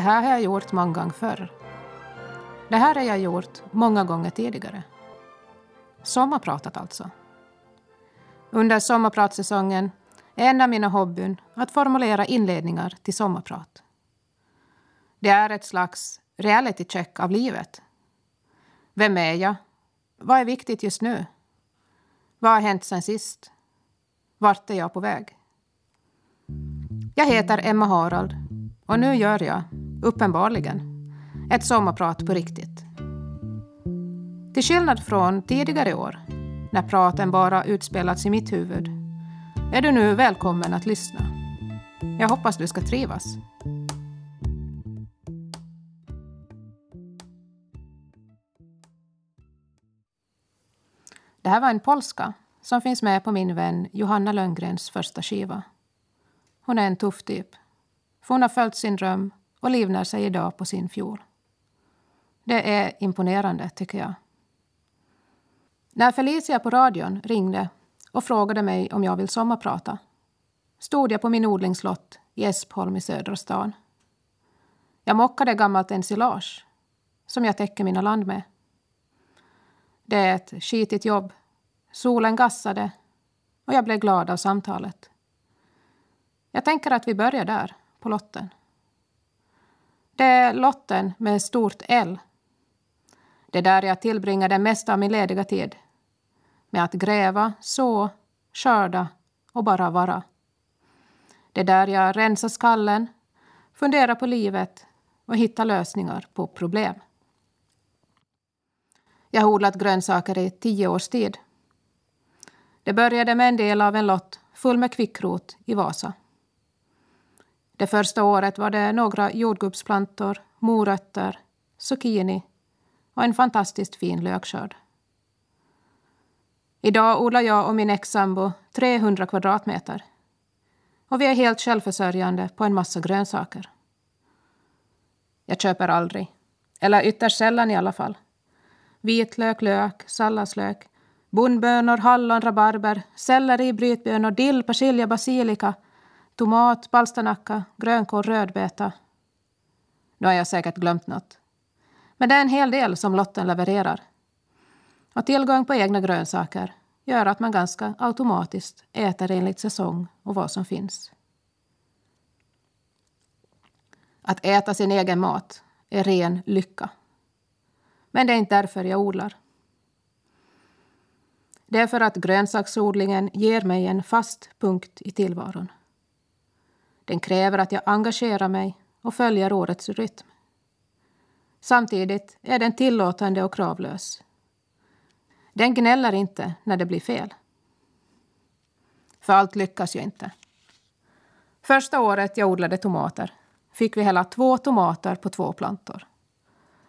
Det här har jag gjort många gånger förr. Det här har jag gjort många gånger tidigare. Sommarpratat alltså. Under sommarpratsäsongen är en av mina hobbyn att formulera inledningar till sommarprat. Det är ett slags reality check av livet. Vem är jag? Vad är viktigt just nu? Vad har hänt sen sist? Vart är jag på väg? Jag heter Emma Harald och nu gör jag, uppenbarligen, ett sommarprat på riktigt. Till skillnad från tidigare år, när praten bara utspelats i mitt huvud, är du nu välkommen att lyssna. Jag hoppas du ska trivas. Det här var en polska som finns med på min vän Johanna Lönngrens första skiva. Hon är en tuff typ. För hon har följt sin dröm och livnär sig idag på sin fiol. Det är imponerande, tycker jag. När Felicia på radion ringde och frågade mig om jag vill sommarprata stod jag på min odlingslott i Espholm i södra stan. Jag mockade gammalt ensilage som jag täcker mina land med. Det är ett skitigt jobb. Solen gassade och jag blev glad av samtalet. Jag tänker att vi börjar där, på lotten. Det är lotten med stort L. Det är där jag tillbringar det mesta av min lediga tid. Med att gräva, så, skörda och bara vara. Det är där jag rensar skallen, funderar på livet och hittar lösningar på problem. Jag har odlat grönsaker i tio års tid. Det började med en del av en lott full med kvickrot i Vasa. Det första året var det några jordgubbsplantor, morötter, zucchini och en fantastiskt fin lökskörd. Idag odlar jag och min ex-sambo 300 kvadratmeter. Och vi är helt självförsörjande på en massa grönsaker. Jag köper aldrig. Eller ytterst sällan i alla fall. Vitlök, lök, salladslök, bondbönor, hallon, rabarber, selleri, brytbönor, dill, persilja, basilika, tomat, palsternacka, grönkål, rödbeta. Nu har jag säkert glömt något. Men det är en hel del som lotten levererar. Och tillgång på egna grönsaker gör att man ganska automatiskt äter enligt säsong och vad som finns. Att äta sin egen mat är ren lycka. Men det är inte därför jag odlar. Det är för att grönsaksodlingen ger mig en fast punkt i tillvaron. Den kräver att jag engagerar mig och följer årets rytm. Samtidigt är den tillåtande och kravlös. Den gnäller inte när det blir fel. För allt lyckas ju inte. Första året jag odlade tomater fick vi hela två tomater på två plantor.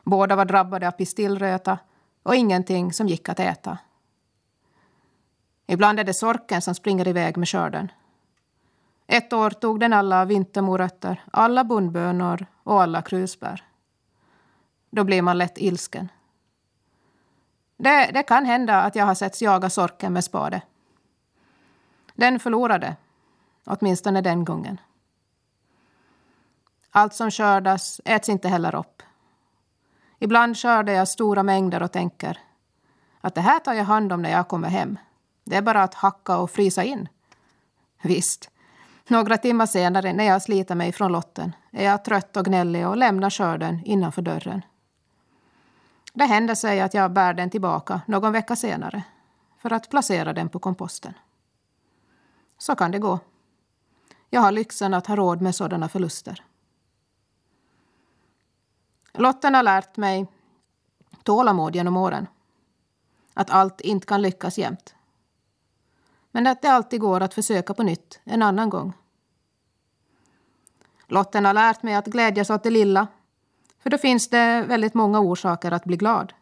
Båda var drabbade av pistillröta och ingenting som gick att äta. Ibland är det sorken som springer iväg med skörden. Ett år tog den alla vintermorötter, alla bondbönor och alla krusbär. Då blir man lätt ilsken. Det, det kan hända att jag har setts jaga sorken med spade. Den förlorade, åtminstone den gången. Allt som skördas äts inte heller upp. Ibland skördar jag stora mängder och tänker att det här tar jag hand om när jag kommer hem. Det är bara att hacka och frysa in. Visst, några timmar senare när jag sliter mig från lotten är jag trött och gnällig och lämnar skörden innanför dörren. Det händer sig att jag bär den tillbaka någon vecka senare för att placera den på komposten. Så kan det gå. Jag har lyxen att ha råd med sådana förluster. Lotten har lärt mig tålamod genom åren. Att allt inte kan lyckas jämt. Men att det alltid går att försöka på nytt en annan gång. Lotten har lärt mig att glädjas åt det lilla för då finns det väldigt många orsaker att bli glad.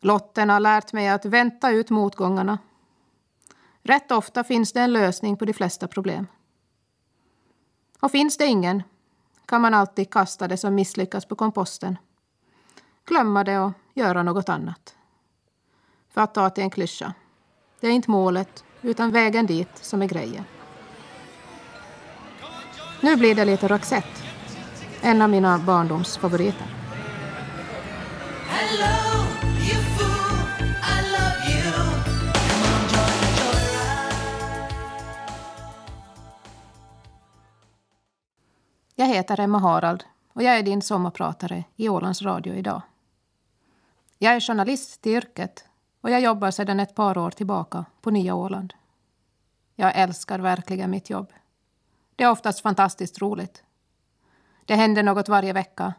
Lotten har lärt mig att vänta ut motgångarna. Rätt ofta finns det en lösning på de flesta problem. Och finns det ingen kan man alltid kasta det som misslyckas på komposten. Glömma det och göra något annat. För att ta till en klyscha. Det är inte målet, utan vägen dit som är grejen. Nu blir det lite Roxette. En av mina barndoms favoriter. Hello, fool, on. Jag heter Emma Harald och jag är din sommarpratare i Ålands Radio idag. Jag är journalist till yrket och jag jobbar sedan ett par år tillbaka på Nya Åland. Jag älskar verkligen mitt jobb. Det är oftast fantastiskt roligt. Det händer något varje vecka.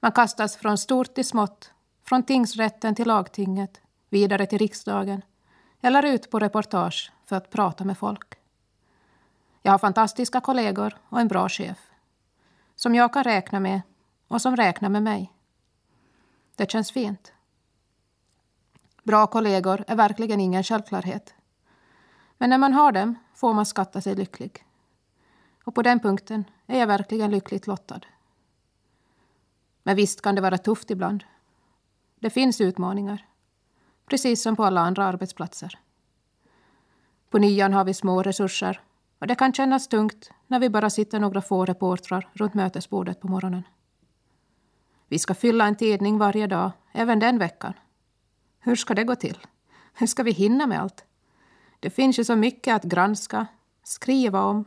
Man kastas från stort till smått, från tingsrätten till lagtinget, vidare till riksdagen eller ut på reportage för att prata med folk. Jag har fantastiska kollegor och en bra chef som jag kan räkna med och som räknar med mig. Det känns fint. Bra kollegor är verkligen ingen självklarhet. Men när man har dem får man skatta sig lycklig. Och på den punkten är jag verkligen lyckligt lottad. Men visst kan det vara tufft ibland. Det finns utmaningar. Precis som på alla andra arbetsplatser. På nian har vi små resurser och det kan kännas tungt när vi bara sitter några få reportrar runt mötesbordet på morgonen. Vi ska fylla en tidning varje dag, även den veckan. Hur ska det gå till? Hur ska vi hinna med allt? Det finns ju så mycket att granska, skriva om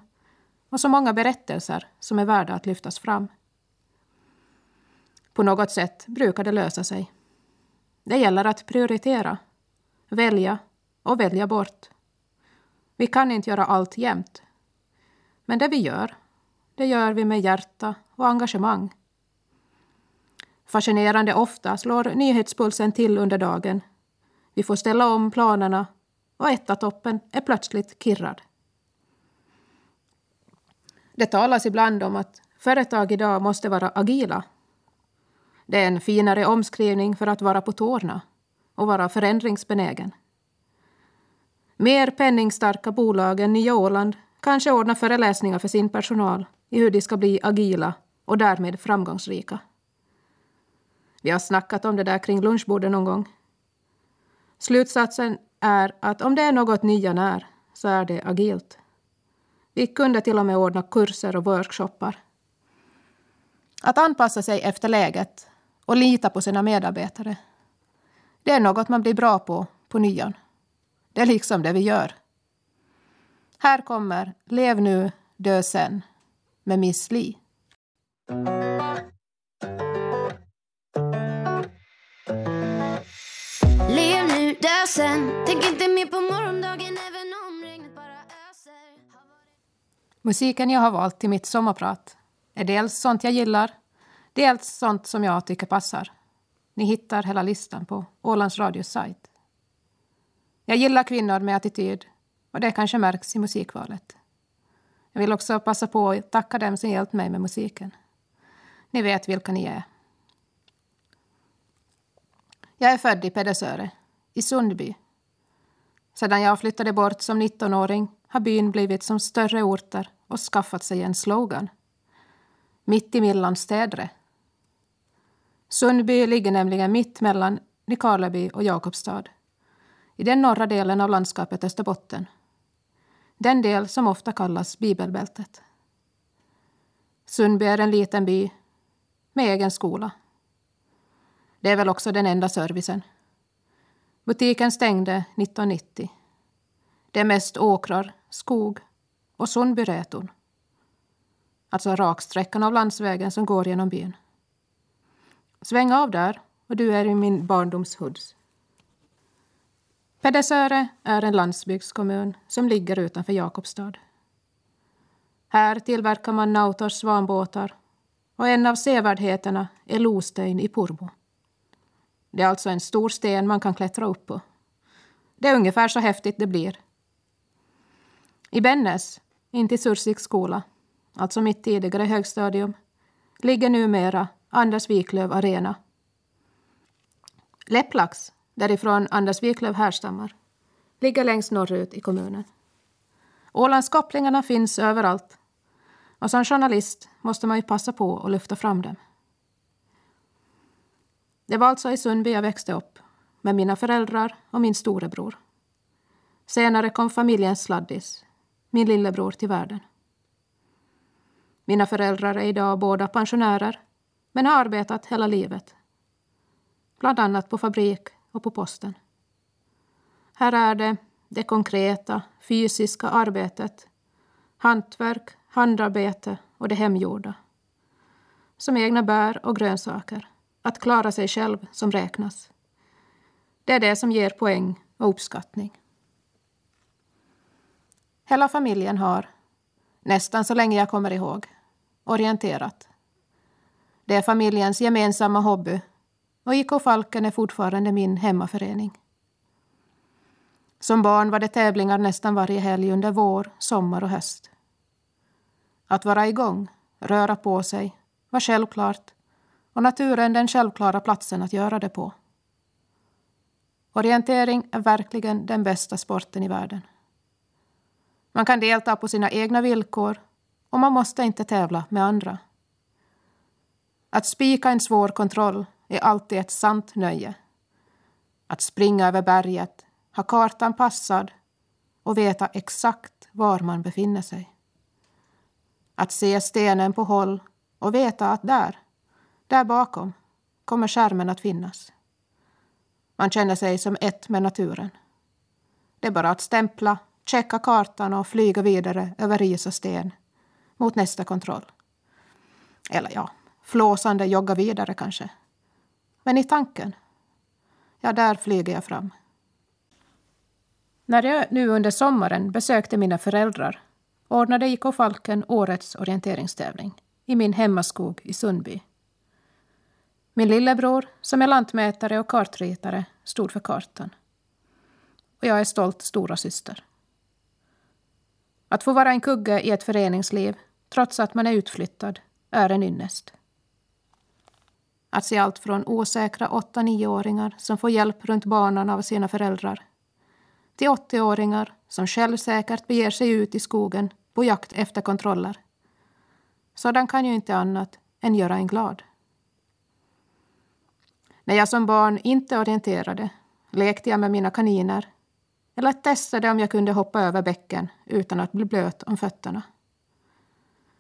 och så många berättelser som är värda att lyftas fram. På något sätt brukar det lösa sig. Det gäller att prioritera, välja och välja bort. Vi kan inte göra allt jämt. Men det vi gör, det gör vi med hjärta och engagemang. Fascinerande ofta slår nyhetspulsen till under dagen. Vi får ställa om planerna och ettatoppen är plötsligt kirrad. Det talas ibland om att företag idag måste vara agila. Det är en finare omskrivning för att vara på tårna och vara förändringsbenägen. Mer penningstarka bolag än Nya Åland kanske ordnar föreläsningar för sin personal i hur de ska bli agila och därmed framgångsrika. Vi har snackat om det där kring lunchbordet någon gång. Slutsatsen är att om det är något nya när så är det agilt. Vi kunde till och med ordna kurser och workshoppar. Att anpassa sig efter läget och lita på sina medarbetare. Det är något man blir bra på på nyan. Det är liksom det vi gör. Här kommer Lev nu, dö sen med Miss Li. Sen Tänk inte mer på morgondagen även om regnet bara öser Har varit- Musiken jag har valt till mitt sommarprat är dels sånt jag gillar, dels sånt som jag tycker passar. Ni hittar hela listan på Ålands Radios sajt. Jag gillar kvinnor med attityd och det kanske märks i musikvalet. Jag vill också passa på att tacka dem som hjälpt mig med musiken. Ni vet vilka ni är. Jag är född i Pedersöre, i Sundby. Sedan jag flyttade bort som 19-åring har byn blivit som större orter och skaffat sig en slogan. Mitt i Millan städre. Sundby ligger nämligen mitt mellan Nykarleby och Jakobstad i den norra delen av landskapet Österbotten. Den del som ofta kallas Bibelbältet. Sundby är en liten by med egen skola. Det är väl också den enda servicen. Butiken stängde 1990. Det är mest åkrar, skog och Sundbyräton. Alltså raksträckan av landsvägen som går genom byn. Sväng av där och du är i min barndoms hoods. Pedersöre är en landsbygdskommun som ligger utanför Jakobstad. Här tillverkar man Nautors svanbåtar och en av sevärdheterna är Lostein i Porbo. Det är alltså en stor sten man kan klättra upp på. Det är ungefär så häftigt det blir. I Bennes, intill Sursiks skola, alltså mitt tidigare högstadium, ligger numera Anders Wiklöf Arena. Läpplax, därifrån Anders Wiklöf härstammar, ligger längst norrut i kommunen. Ålandskopplingarna finns överallt och som journalist måste man ju passa på att lyfta fram dem. Det var alltså i Sundby jag växte upp med mina föräldrar och min storebror. Senare kom familjens sladdis, min lillebror, till världen. Mina föräldrar är idag båda pensionärer men har arbetat hela livet. Bland annat på fabrik och på posten. Här är det det konkreta, fysiska arbetet, hantverk, handarbete och det hemgjorda. Som egna bär och grönsaker, att klara sig själv som räknas. Det är det som ger poäng och uppskattning. Hela familjen har, nästan så länge jag kommer ihåg, orienterat. Det är familjens gemensamma hobby och IK Falken är fortfarande min hemmaförening. Som barn var det tävlingar nästan varje helg under vår, sommar och höst. Att vara igång, röra på sig, var självklart och naturen den självklara platsen att göra det på. Orientering är verkligen den bästa sporten i världen. Man kan delta på sina egna villkor och man måste inte tävla med andra. Att spika en svår kontroll är alltid ett sant nöje. Att springa över berget, ha kartan passad och veta exakt var man befinner sig. Att se stenen på håll och veta att där, där bakom, kommer skärmen att finnas. Man känner sig som ett med naturen. Det är bara att stämpla, checka kartan och flyga vidare över ris och sten mot nästa kontroll. Eller ja, flåsande jogga vidare kanske. Men i tanken, ja, där flyger jag fram. När jag nu under sommaren besökte mina föräldrar ordnade IK Falken årets orienteringstävling i min hemmaskog i Sundby. Min lillebror, som är lantmätare och kartritare, stod för kartan. Och jag är stolt stora syster. Att få vara en kugge i ett föreningsliv, trots att man är utflyttad, är en ynnest. Att se allt från osäkra 8-9-åringar som får hjälp runt banan av sina föräldrar till 80-åringar som självsäkert beger sig ut i skogen på jakt efter kontroller. Sådan kan ju inte annat än göra en glad. När jag som barn inte orienterade lekte jag med mina kaniner eller testade om jag kunde hoppa över bäcken utan att bli blöt om fötterna.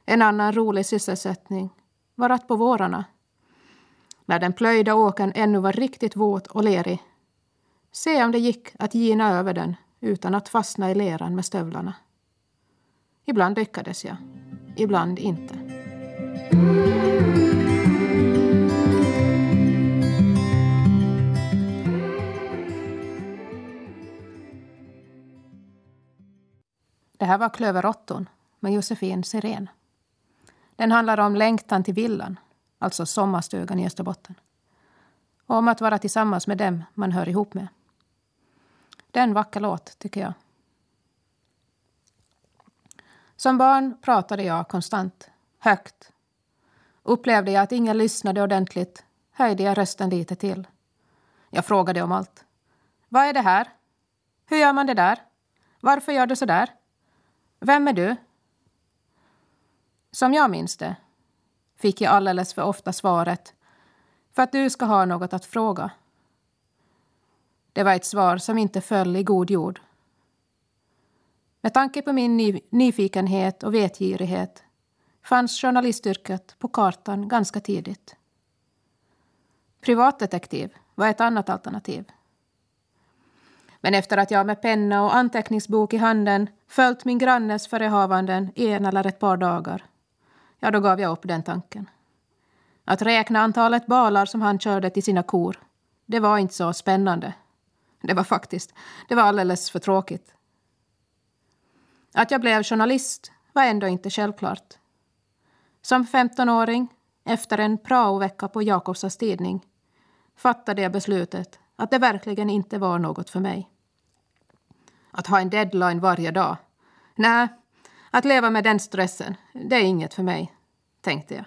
En annan rolig sysselsättning var att på vårarna, när den plöjda åkern ännu var riktigt våt och lerig, se om det gick att gina över den utan att fastna i leran med stövlarna. Ibland lyckades jag, ibland inte. Det här var Klöverotton med Josefin Sirén. Den handlar om längtan till villan, alltså sommarstugan i Österbotten. Och om att vara tillsammans med dem man hör ihop med. Det är en vacker låt, tycker jag. Som barn pratade jag konstant, högt. Upplevde jag att ingen lyssnade ordentligt höjde jag rösten lite till. Jag frågade om allt. Vad är det här? Hur gör man det där? Varför gör du så där? Vem är du? Som jag minns det fick jag alldeles för ofta svaret för att du ska ha något att fråga. Det var ett svar som inte föll i god jord. Med tanke på min ny nyfikenhet och vetgirighet fanns journalistyrket på kartan ganska tidigt. Privatdetektiv var ett annat alternativ. Men efter att jag med penna och anteckningsbok i handen följt min grannes förehavanden i en eller ett par dagar, ja, då gav jag upp den tanken. Att räkna antalet balar som han körde till sina kor, det var inte så spännande. Det var faktiskt, det var alldeles för tråkigt. Att jag blev journalist var ändå inte självklart. Som 15-åring, efter en praovecka på Jakobsas tidning, fattade jag beslutet att det verkligen inte var något för mig. Att ha en deadline varje dag. Nej, att leva med den stressen, det är inget för mig, tänkte jag.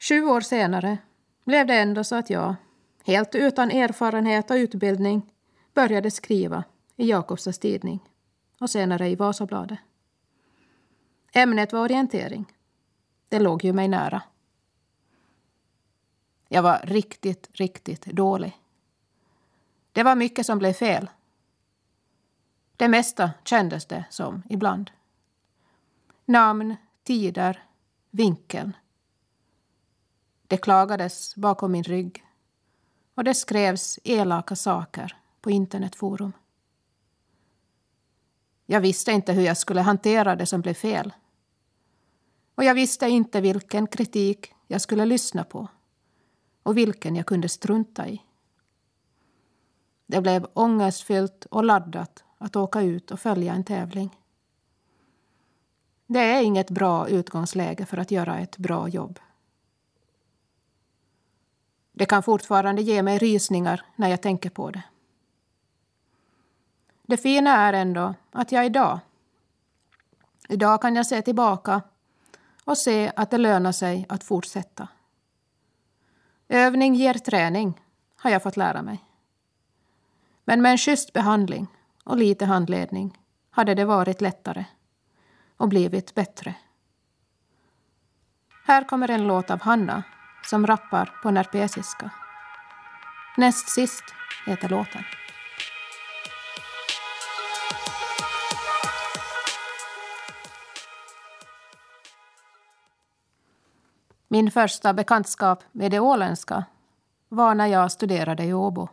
Sju år senare blev det ändå så att jag, helt utan erfarenhet och utbildning, började skriva i Jakobsas tidning och senare i Vasabladet. Ämnet var orientering. Det låg ju mig nära. Jag var riktigt, riktigt dålig. Det var mycket som blev fel. Det mesta kändes det som ibland. Namn, tider, vinkeln. Det klagades bakom min rygg och det skrevs elaka saker på internetforum. Jag visste inte hur jag skulle hantera det som blev fel. Och jag visste inte vilken kritik jag skulle lyssna på och vilken jag kunde strunta i. Det blev ångestfyllt och laddat att åka ut och följa en tävling. Det är inget bra utgångsläge för att göra ett bra jobb. Det kan fortfarande ge mig rysningar när jag tänker på det. Det fina är ändå att jag idag, idag kan jag se tillbaka och se att det lönar sig att fortsätta. Övning ger träning, har jag fått lära mig. Men med en schysst behandling och lite handledning hade det varit lättare och blivit bättre. Här kommer en låt av Hanna som rappar på nerpesiska. Näst sist heter låten. Min första bekantskap med det åländska var när jag studerade i Åbo.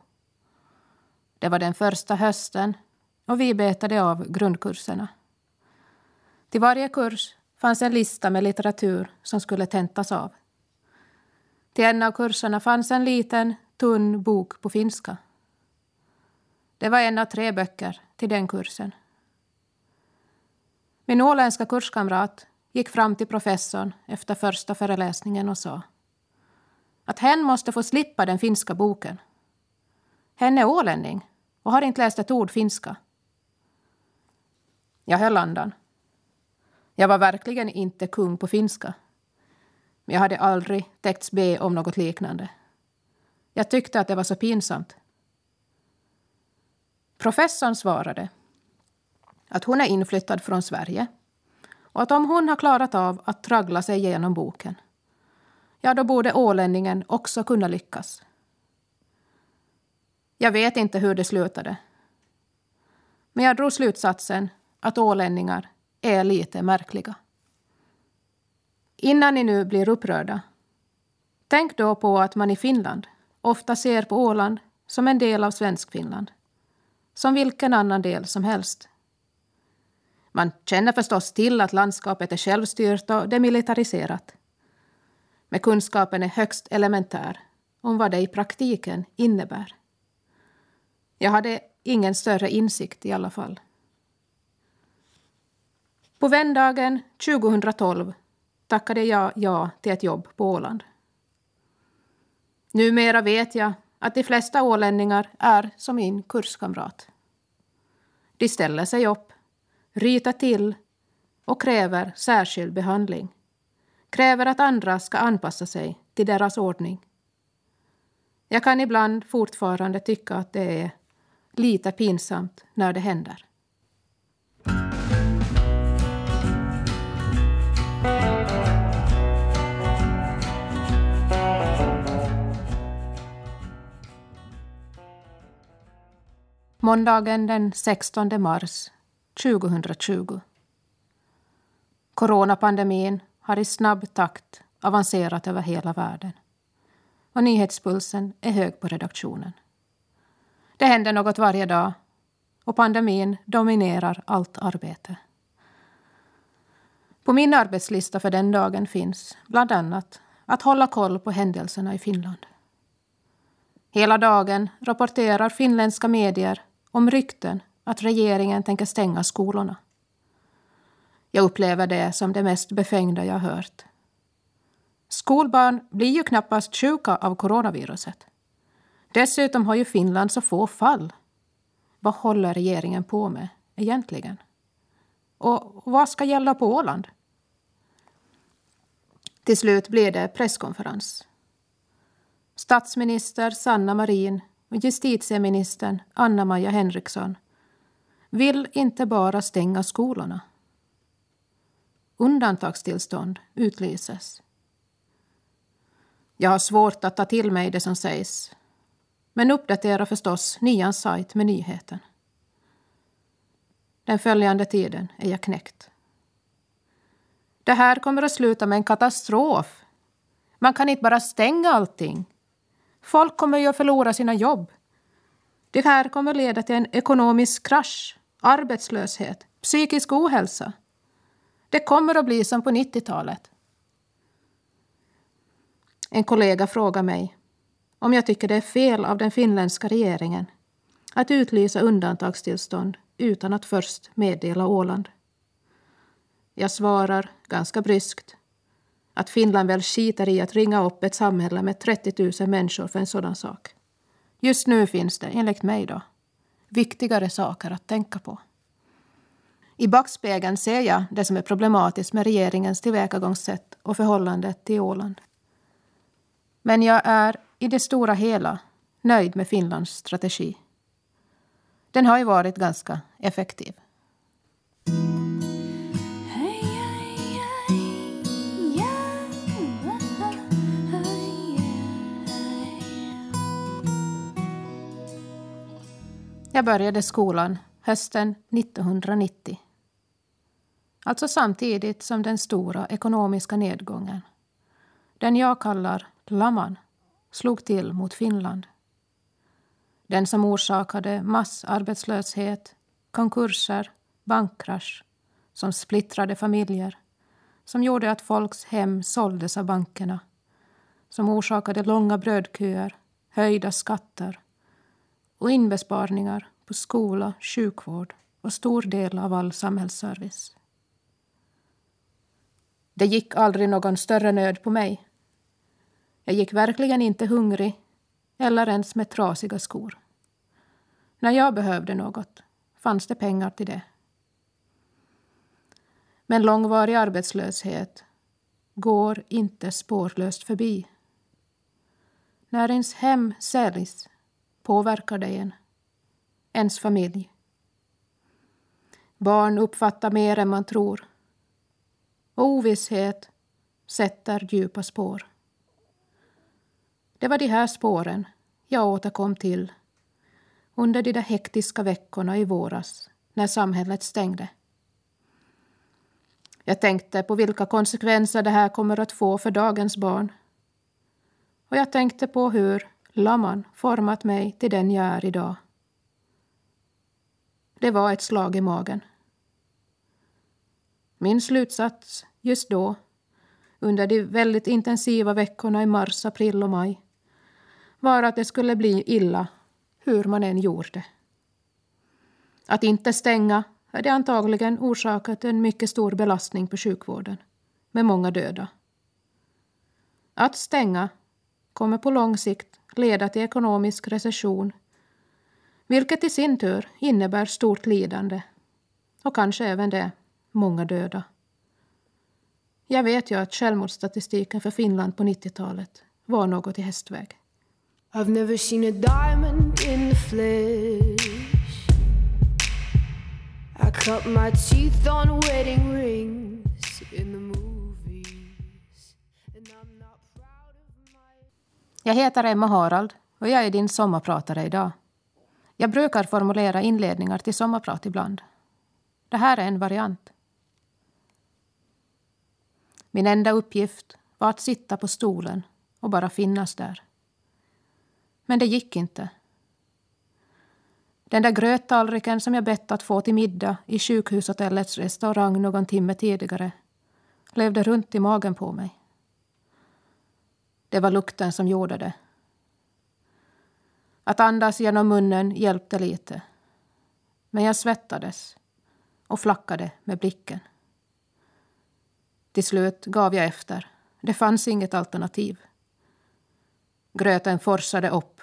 Det var den första hösten och vi betade av grundkurserna. Till varje kurs fanns en lista med litteratur som skulle tentas av. Till en av kurserna fanns en liten, tunn bok på finska. Det var en av tre böcker till den kursen. Min åländska kurskamrat gick fram till professorn efter första föreläsningen och sa att hen måste få slippa den finska boken. Hen är ålänning och har inte läst ett ord finska. Jag höll andan. Jag var verkligen inte kung på finska. Men jag hade aldrig täckts be om något liknande. Jag tyckte att det var så pinsamt. Professorn svarade att hon är inflyttad från Sverige och att om hon har klarat av att traggla sig igenom boken ja, då borde ålänningen också kunna lyckas. Jag vet inte hur det slutade. Men jag drog slutsatsen att ålänningar är lite märkliga. Innan ni nu blir upprörda, tänk då på att man i Finland ofta ser på Åland som en del av Svenskfinland. Som vilken annan del som helst. Man känner förstås till att landskapet är självstyrt och demilitariserat. Men kunskapen är högst elementär om vad det i praktiken innebär. Jag hade ingen större insikt i alla fall. På vändagen 2012 tackade jag ja till ett jobb på Åland. Numera vet jag att de flesta ålänningar är som min kurskamrat. De ställer sig upp, ryter till och kräver särskild behandling. Kräver att andra ska anpassa sig till deras ordning. Jag kan ibland fortfarande tycka att det är lite pinsamt när det händer. Måndagen den 16 mars 2020. Coronapandemin har i snabb takt avancerat över hela världen. Och nyhetspulsen är hög på redaktionen. Det händer något varje dag och pandemin dominerar allt arbete. På min arbetslista för den dagen finns bland annat att hålla koll på händelserna i Finland. Hela dagen rapporterar finländska medier om rykten att regeringen tänker stänga skolorna. Jag upplever det som det mest befängda jag hört. Skolbarn blir ju knappast sjuka av coronaviruset. Dessutom har ju Finland så få fall. Vad håller regeringen på med egentligen? Och vad ska gälla på Åland? Till slut blir det presskonferens. Statsminister Sanna Marin och justitieministern Anna-Maja Henriksson vill inte bara stänga skolorna. Undantagstillstånd utlyses. Jag har svårt att ta till mig det som sägs men uppdaterar förstås Nians sajt med nyheten. Den följande tiden är jag knäckt. Det här kommer att sluta med en katastrof. Man kan inte bara stänga allting. Folk kommer ju att förlora sina jobb. Det här kommer att leda till en ekonomisk krasch, arbetslöshet, psykisk ohälsa. Det kommer att bli som på 90-talet. En kollega frågar mig om jag tycker det är fel av den finländska regeringen att utlysa undantagstillstånd utan att först meddela Åland. Jag svarar ganska bryskt att Finland väl skiter i att ringa upp ett samhälle med 30 000 människor för en sådan sak. Just nu finns det, enligt mig då, viktigare saker att tänka på. I backspegeln ser jag det som är problematiskt med regeringens tillvägagångssätt och förhållandet till Åland. Men jag är i det stora hela nöjd med Finlands strategi. Den har ju varit ganska effektiv. Jag började skolan hösten 1990. Alltså samtidigt som den stora ekonomiska nedgången, den jag kallar laman, slog till mot Finland. Den som orsakade massarbetslöshet, konkurser, bankkrasch, som splittrade familjer, som gjorde att folks hem såldes av bankerna, som orsakade långa brödköer, höjda skatter och inbesparingar på skola, sjukvård och stor del av all samhällsservice. Det gick aldrig någon större nöd på mig. Jag gick verkligen inte hungrig eller ens med trasiga skor. När jag behövde något fanns det pengar till det. Men långvarig arbetslöshet går inte spårlöst förbi. När ens hem säljs påverkar det en, ens familj. Barn uppfattar mer än man tror. Och ovisshet sätter djupa spår. Det var de här spåren jag återkom till under de där hektiska veckorna i våras när samhället stängde. Jag tänkte på vilka konsekvenser det här kommer att få för dagens barn. Och jag tänkte på hur Laman format mig till den jag är idag. Det var ett slag i magen. Min slutsats just då, under de väldigt intensiva veckorna i mars, april och maj, var att det skulle bli illa hur man än gjorde. Att inte stänga hade antagligen orsakat en mycket stor belastning på sjukvården, med många döda. Att stänga kommer på lång sikt leda till ekonomisk recession, vilket i sin tur innebär stort lidande och kanske även det, många döda. Jag vet ju att självmordsstatistiken för Finland på 90-talet var något i hästväg. I've never seen a diamond in the flesh. I cut my teeth on wedding rings in the movies. And I'm not proud of my. Jag heter Emma Harald och jag är din sommarpratare idag. Jag brukar formulera inledningar till sommarprat ibland. Det här är en variant. Min enda uppgift var att sitta på stolen och bara finnas där. Men det gick inte. Den där gröttallriken som jag bett att få till middag i sjukhushotellets restaurang någon timme tidigare levde runt i magen på mig. Det var lukten som gjorde det. Att andas genom munnen hjälpte lite. Men jag svettades och flackade med blicken. Till slut gav jag efter. Det fanns inget alternativ. Gröten forsade upp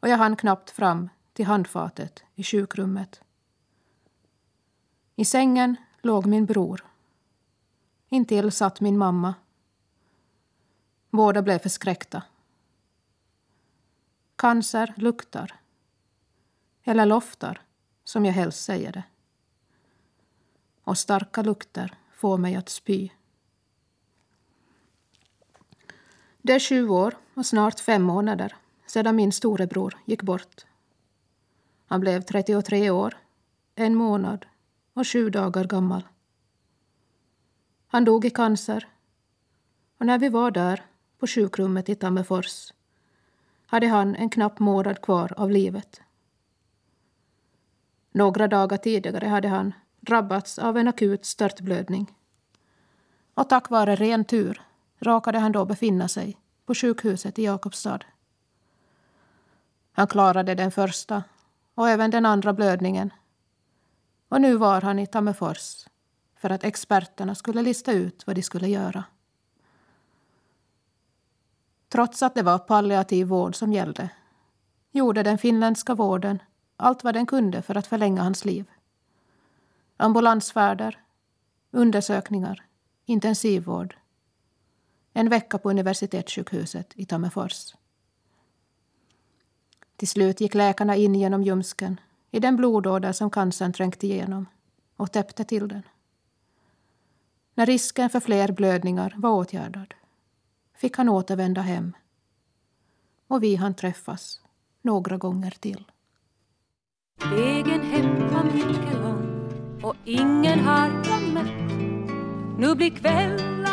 och jag hann knappt fram till handfatet i sjukrummet. I sängen låg min bror. Intill satt min mamma. Båda blev förskräckta. Cancer luktar. Eller loftar, som jag helst säger det. Och starka lukter får mig att spy. Det är sju år och snart fem månader sedan min storebror gick bort. Han blev 33 år, en månad och sju dagar gammal. Han dog i cancer. Och när vi var där, på sjukrummet i Tammerfors, hade han en knapp månad kvar av livet. Några dagar tidigare hade han drabbats av en akut störtblödning. Och tack vare ren tur råkade han då befinna sig på sjukhuset i Jakobstad. Han klarade den första och även den andra blödningen. Och nu var han i Tammerfors för att experterna skulle lista ut vad de skulle göra. Trots att det var palliativ vård som gällde gjorde den finländska vården allt vad den kunde för att förlänga hans liv. Ambulansfärder, undersökningar, intensivvård. En vecka på universitetssjukhuset i Tammerfors. Till slut gick läkarna in genom ljumsken i den blodåder som cancern trängt igenom och täppte till den. När risken för fler blödningar var åtgärdad fick han återvända hem och vi hann träffas några gånger till. Vägen hem var mycket lång och ingen har jag mött. Nu blir kväll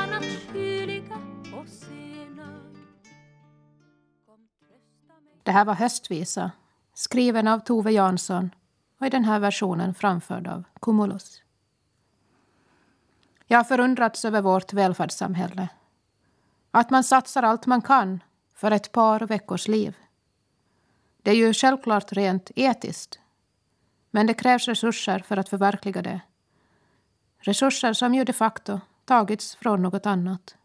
Det här var Höstvisa, skriven av Tove Jansson och i den här versionen framförd av Cumulus. Jag har förundrats över vårt välfärdssamhälle. Att man satsar allt man kan för ett par veckors liv. Det är ju självklart rent etiskt. Men det krävs resurser för att förverkliga det. Resurser som ju de facto tagits från något annat.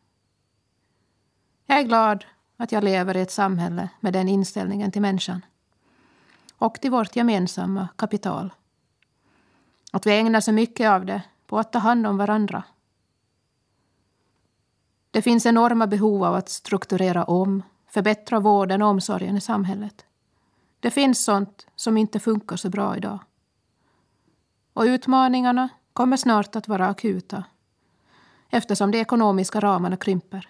Jag är glad att jag lever i ett samhälle med den inställningen till människan. Och till vårt gemensamma kapital. Att vi ägnar så mycket av det på att ta hand om varandra. Det finns enorma behov av att strukturera om, förbättra vården och omsorgen i samhället. Det finns sånt som inte funkar så bra idag. Och utmaningarna kommer snart att vara akuta eftersom de ekonomiska ramarna krymper.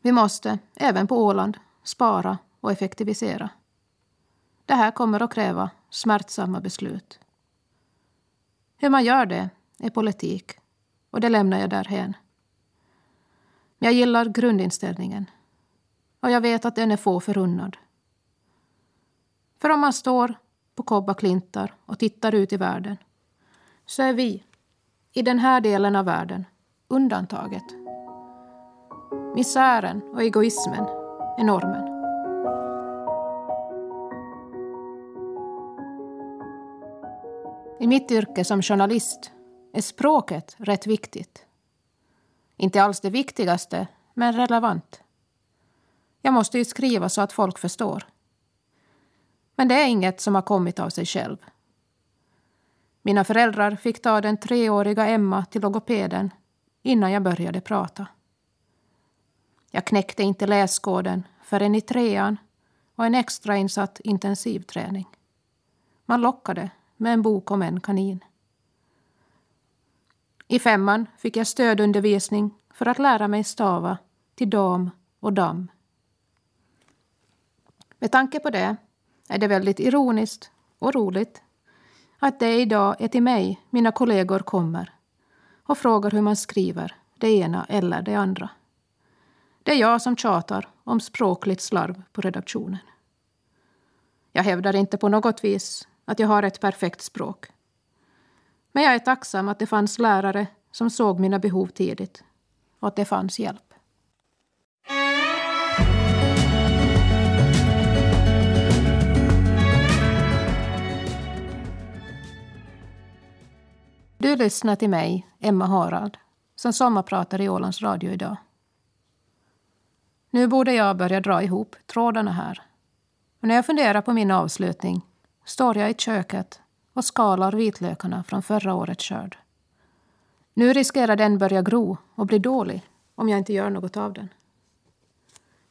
Vi måste, även på Åland, spara och effektivisera. Det här kommer att kräva smärtsamma beslut. Hur man gör det är politik och det lämnar jag därhen. Jag gillar grundinställningen och jag vet att den är få förunnad. För om man står på Kobba klintar och tittar ut i världen så är vi, i den här delen av världen, undantaget. Misären och egoismen är normen. I mitt yrke som journalist är språket rätt viktigt. Inte alls det viktigaste, men relevant. Jag måste ju skriva så att folk förstår. Men det är inget som har kommit av sig själv. Mina föräldrar fick ta den treåriga Emma till logopeden innan jag började prata. Jag knäckte inte läskoden förrän i trean och en extrainsatt intensivträning. Man lockade med en bok om en kanin. I femman fick jag stödundervisning för att lära mig stava till dam och dam. Med tanke på det är det väldigt ironiskt och roligt att det idag är till mig mina kollegor kommer och frågar hur man skriver det ena eller det andra. Det är jag som tjatar om språkligt slarv på redaktionen. Jag hävdar inte på något vis att jag har ett perfekt språk. Men jag är tacksam att det fanns lärare som såg mina behov tidigt och att det fanns hjälp. Du lyssnar till mig, Emma Harald, som sommarpratar i Ålands Radio idag. Nu borde jag börja dra ihop trådarna här. Och när jag funderar på min avslutning står jag i köket och skalar vitlökarna från förra årets skörd. Nu riskerar den börja gro och bli dålig om jag inte gör något av den.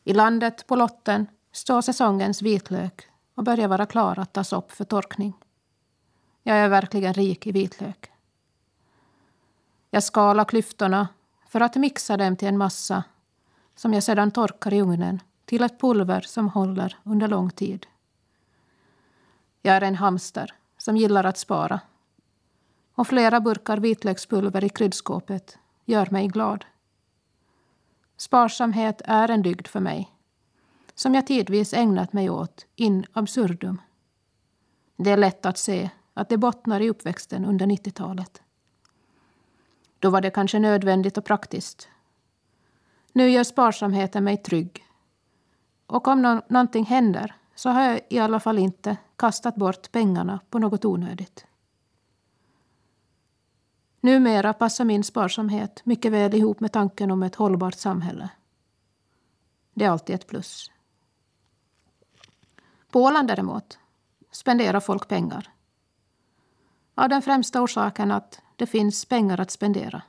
I landet på lotten står säsongens vitlök och börjar vara klar att tas upp för torkning. Jag är verkligen rik i vitlök. Jag skalar klyftorna för att mixa dem till en massa som jag sedan torkar i ugnen till ett pulver som håller under lång tid. Jag är en hamster som gillar att spara. och flera burkar vitlökspulver i kryddskåpet gör mig glad. Sparsamhet är en dygd för mig, som jag tidvis ägnat mig åt in absurdum. Det är lätt att se att det bottnar i uppväxten under 90-talet. Då var det kanske nödvändigt och praktiskt. Nu gör sparsamheten mig trygg. Och om no någonting händer så har jag i alla fall inte kastat bort pengarna på något onödigt. Numera passar min sparsamhet mycket väl ihop med tanken om ett hållbart samhälle. Det är alltid ett plus. På Åland däremot spenderar folk pengar. Av den främsta orsaken att det finns pengar att spendera.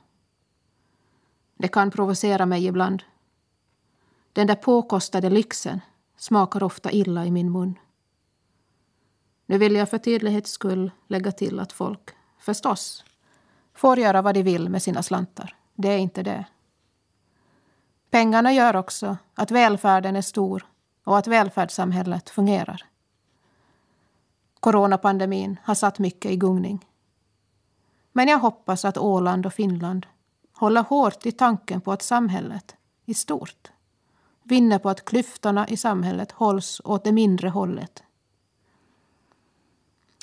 Det kan provocera mig ibland. Den där påkostade lyxen smakar ofta illa i min mun. Nu vill jag för tydlighets skull lägga till att folk, förstås, får göra vad de vill med sina slantar. Det är inte det. Pengarna gör också att välfärden är stor och att välfärdssamhället fungerar. Coronapandemin har satt mycket i gungning. Men jag hoppas att Åland och Finland hålla hårt i tanken på att samhället i stort vinner på att klyftorna i samhället hålls åt det mindre hållet.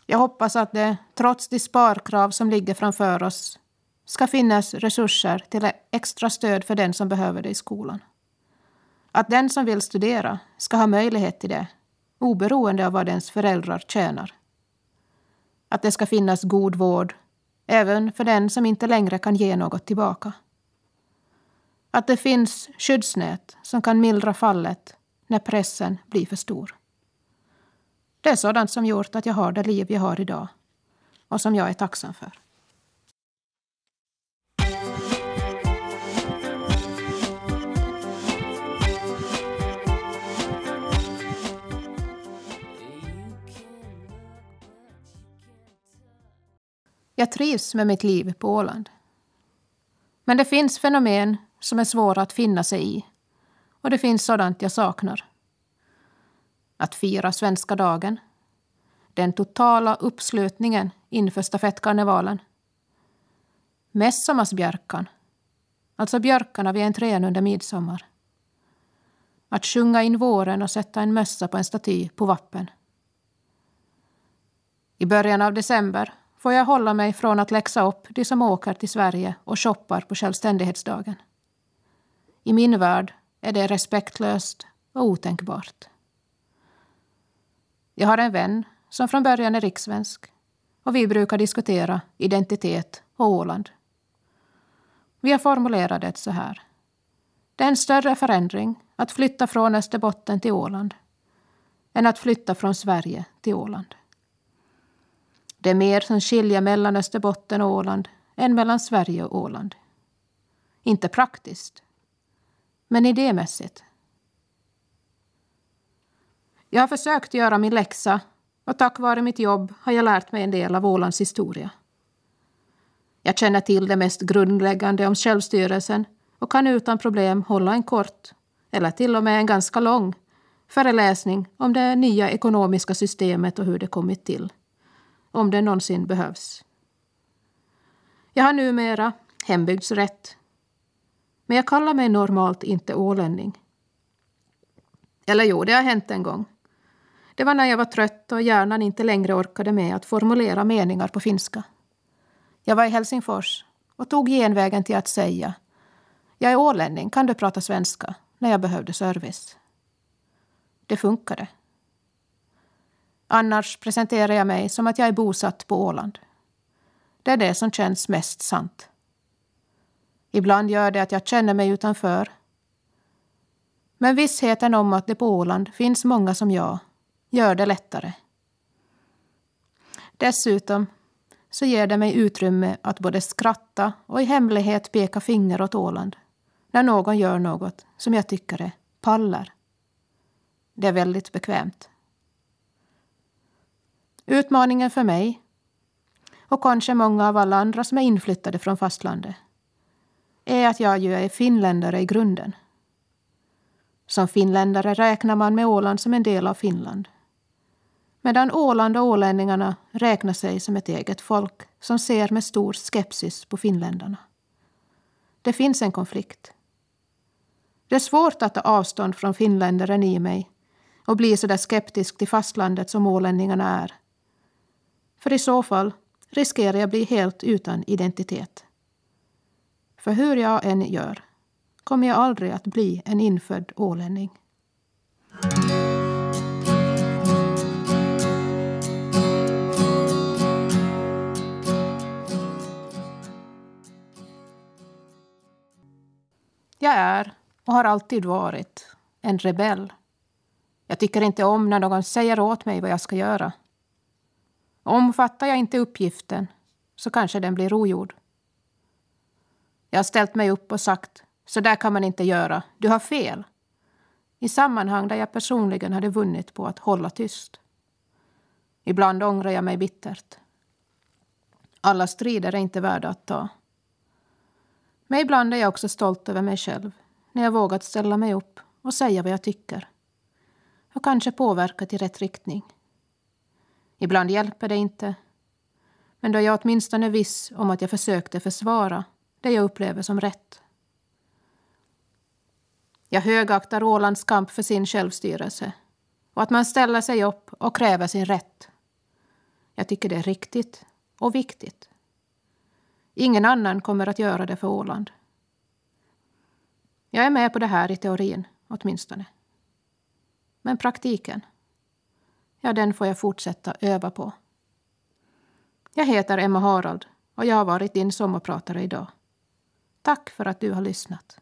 Jag hoppas att det, trots de sparkrav som ligger framför oss, ska finnas resurser till extra stöd för den som behöver det i skolan. Att den som vill studera ska ha möjlighet till det, oberoende av vad ens föräldrar tjänar. Att det ska finnas god vård, även för den som inte längre kan ge något tillbaka. Att det finns skyddsnät som kan mildra fallet när pressen blir för stor. Det är sådant som gjort att jag har det liv jag har idag och som jag är tacksam för. Jag trivs med mitt liv på Åland. Men det finns fenomen som är svåra att finna sig i och det finns sådant jag saknar. Att fira svenska dagen. Den totala uppslutningen inför stafettkarnevalen. Mässommarsbjörkan, alltså björkarna vid entrén under midsommar. Att sjunga in våren och sätta en mössa på en staty på Vappen. I början av december får jag hålla mig från att läxa upp de som åker till Sverige och shoppar på självständighetsdagen. I min värld är det respektlöst och otänkbart. Jag har en vän som från början är rikssvensk och vi brukar diskutera identitet och Åland. Vi har formulerat det så här. Det är en större förändring att flytta från Österbotten till Åland än att flytta från Sverige till Åland. Det är mer som skiljer mellan Österbotten och Åland än mellan Sverige och Åland. Inte praktiskt, men idémässigt. Jag har försökt göra min läxa och tack vare mitt jobb har jag lärt mig en del av Ålands historia. Jag känner till det mest grundläggande om självstyrelsen och kan utan problem hålla en kort, eller till och med en ganska lång, föreläsning om det nya ekonomiska systemet och hur det kommit till. Om det någonsin behövs. Jag har numera hembygdsrätt. Men jag kallar mig normalt inte ålänning. Eller jo, det har hänt en gång. Det var när jag var trött och hjärnan inte längre orkade med att formulera meningar på finska. Jag var i Helsingfors och tog genvägen till att säga Jag är ålänning, kan du prata svenska? när jag behövde service. Det funkade. Annars presenterar jag mig som att jag är bosatt på Åland. Det är det som känns mest sant. Ibland gör det att jag känner mig utanför. Men vissheten om att det på Åland finns många som jag gör det lättare. Dessutom så ger det mig utrymme att både skratta och i hemlighet peka finger åt Åland när någon gör något som jag tycker är pallar. Det är väldigt bekvämt. Utmaningen för mig, och kanske många av alla andra som är inflyttade från fastlandet, är att jag ju är finländare i grunden. Som finländare räknar man med Åland som en del av Finland. Medan Åland och ålänningarna räknar sig som ett eget folk. som ser med stor skepsis på finländarna. Det finns en konflikt. Det är svårt att ta avstånd från finländaren i mig och bli så där skeptisk till fastlandet som ålänningarna är. För i så fall riskerar jag bli helt utan identitet. För hur jag än gör kommer jag aldrig att bli en infödd ålänning. Jag är, och har alltid varit, en rebell. Jag tycker inte om när någon säger åt mig vad jag ska göra. Omfattar jag inte uppgiften så kanske den blir ogjord. Jag har ställt mig upp och sagt så där kan man inte göra, du har fel. I sammanhang där jag personligen hade vunnit på att hålla tyst. Ibland ångrar jag mig bittert. Alla strider är inte värda att ta. Men ibland är jag också stolt över mig själv när jag vågat ställa mig upp och säga vad jag tycker. Och kanske påverka till rätt riktning. Ibland hjälper det inte. Men då är jag åtminstone viss om att jag försökte försvara det jag upplever som rätt. Jag högaktar Ålands kamp för sin självstyrelse och att man ställer sig upp och kräver sin rätt. Jag tycker det är riktigt och viktigt. Ingen annan kommer att göra det för Åland. Jag är med på det här i teorin, åtminstone. Men praktiken? Ja, den får jag fortsätta öva på. Jag heter Emma Harald och jag har varit din sommarpratare idag. Tack för att du har lyssnat.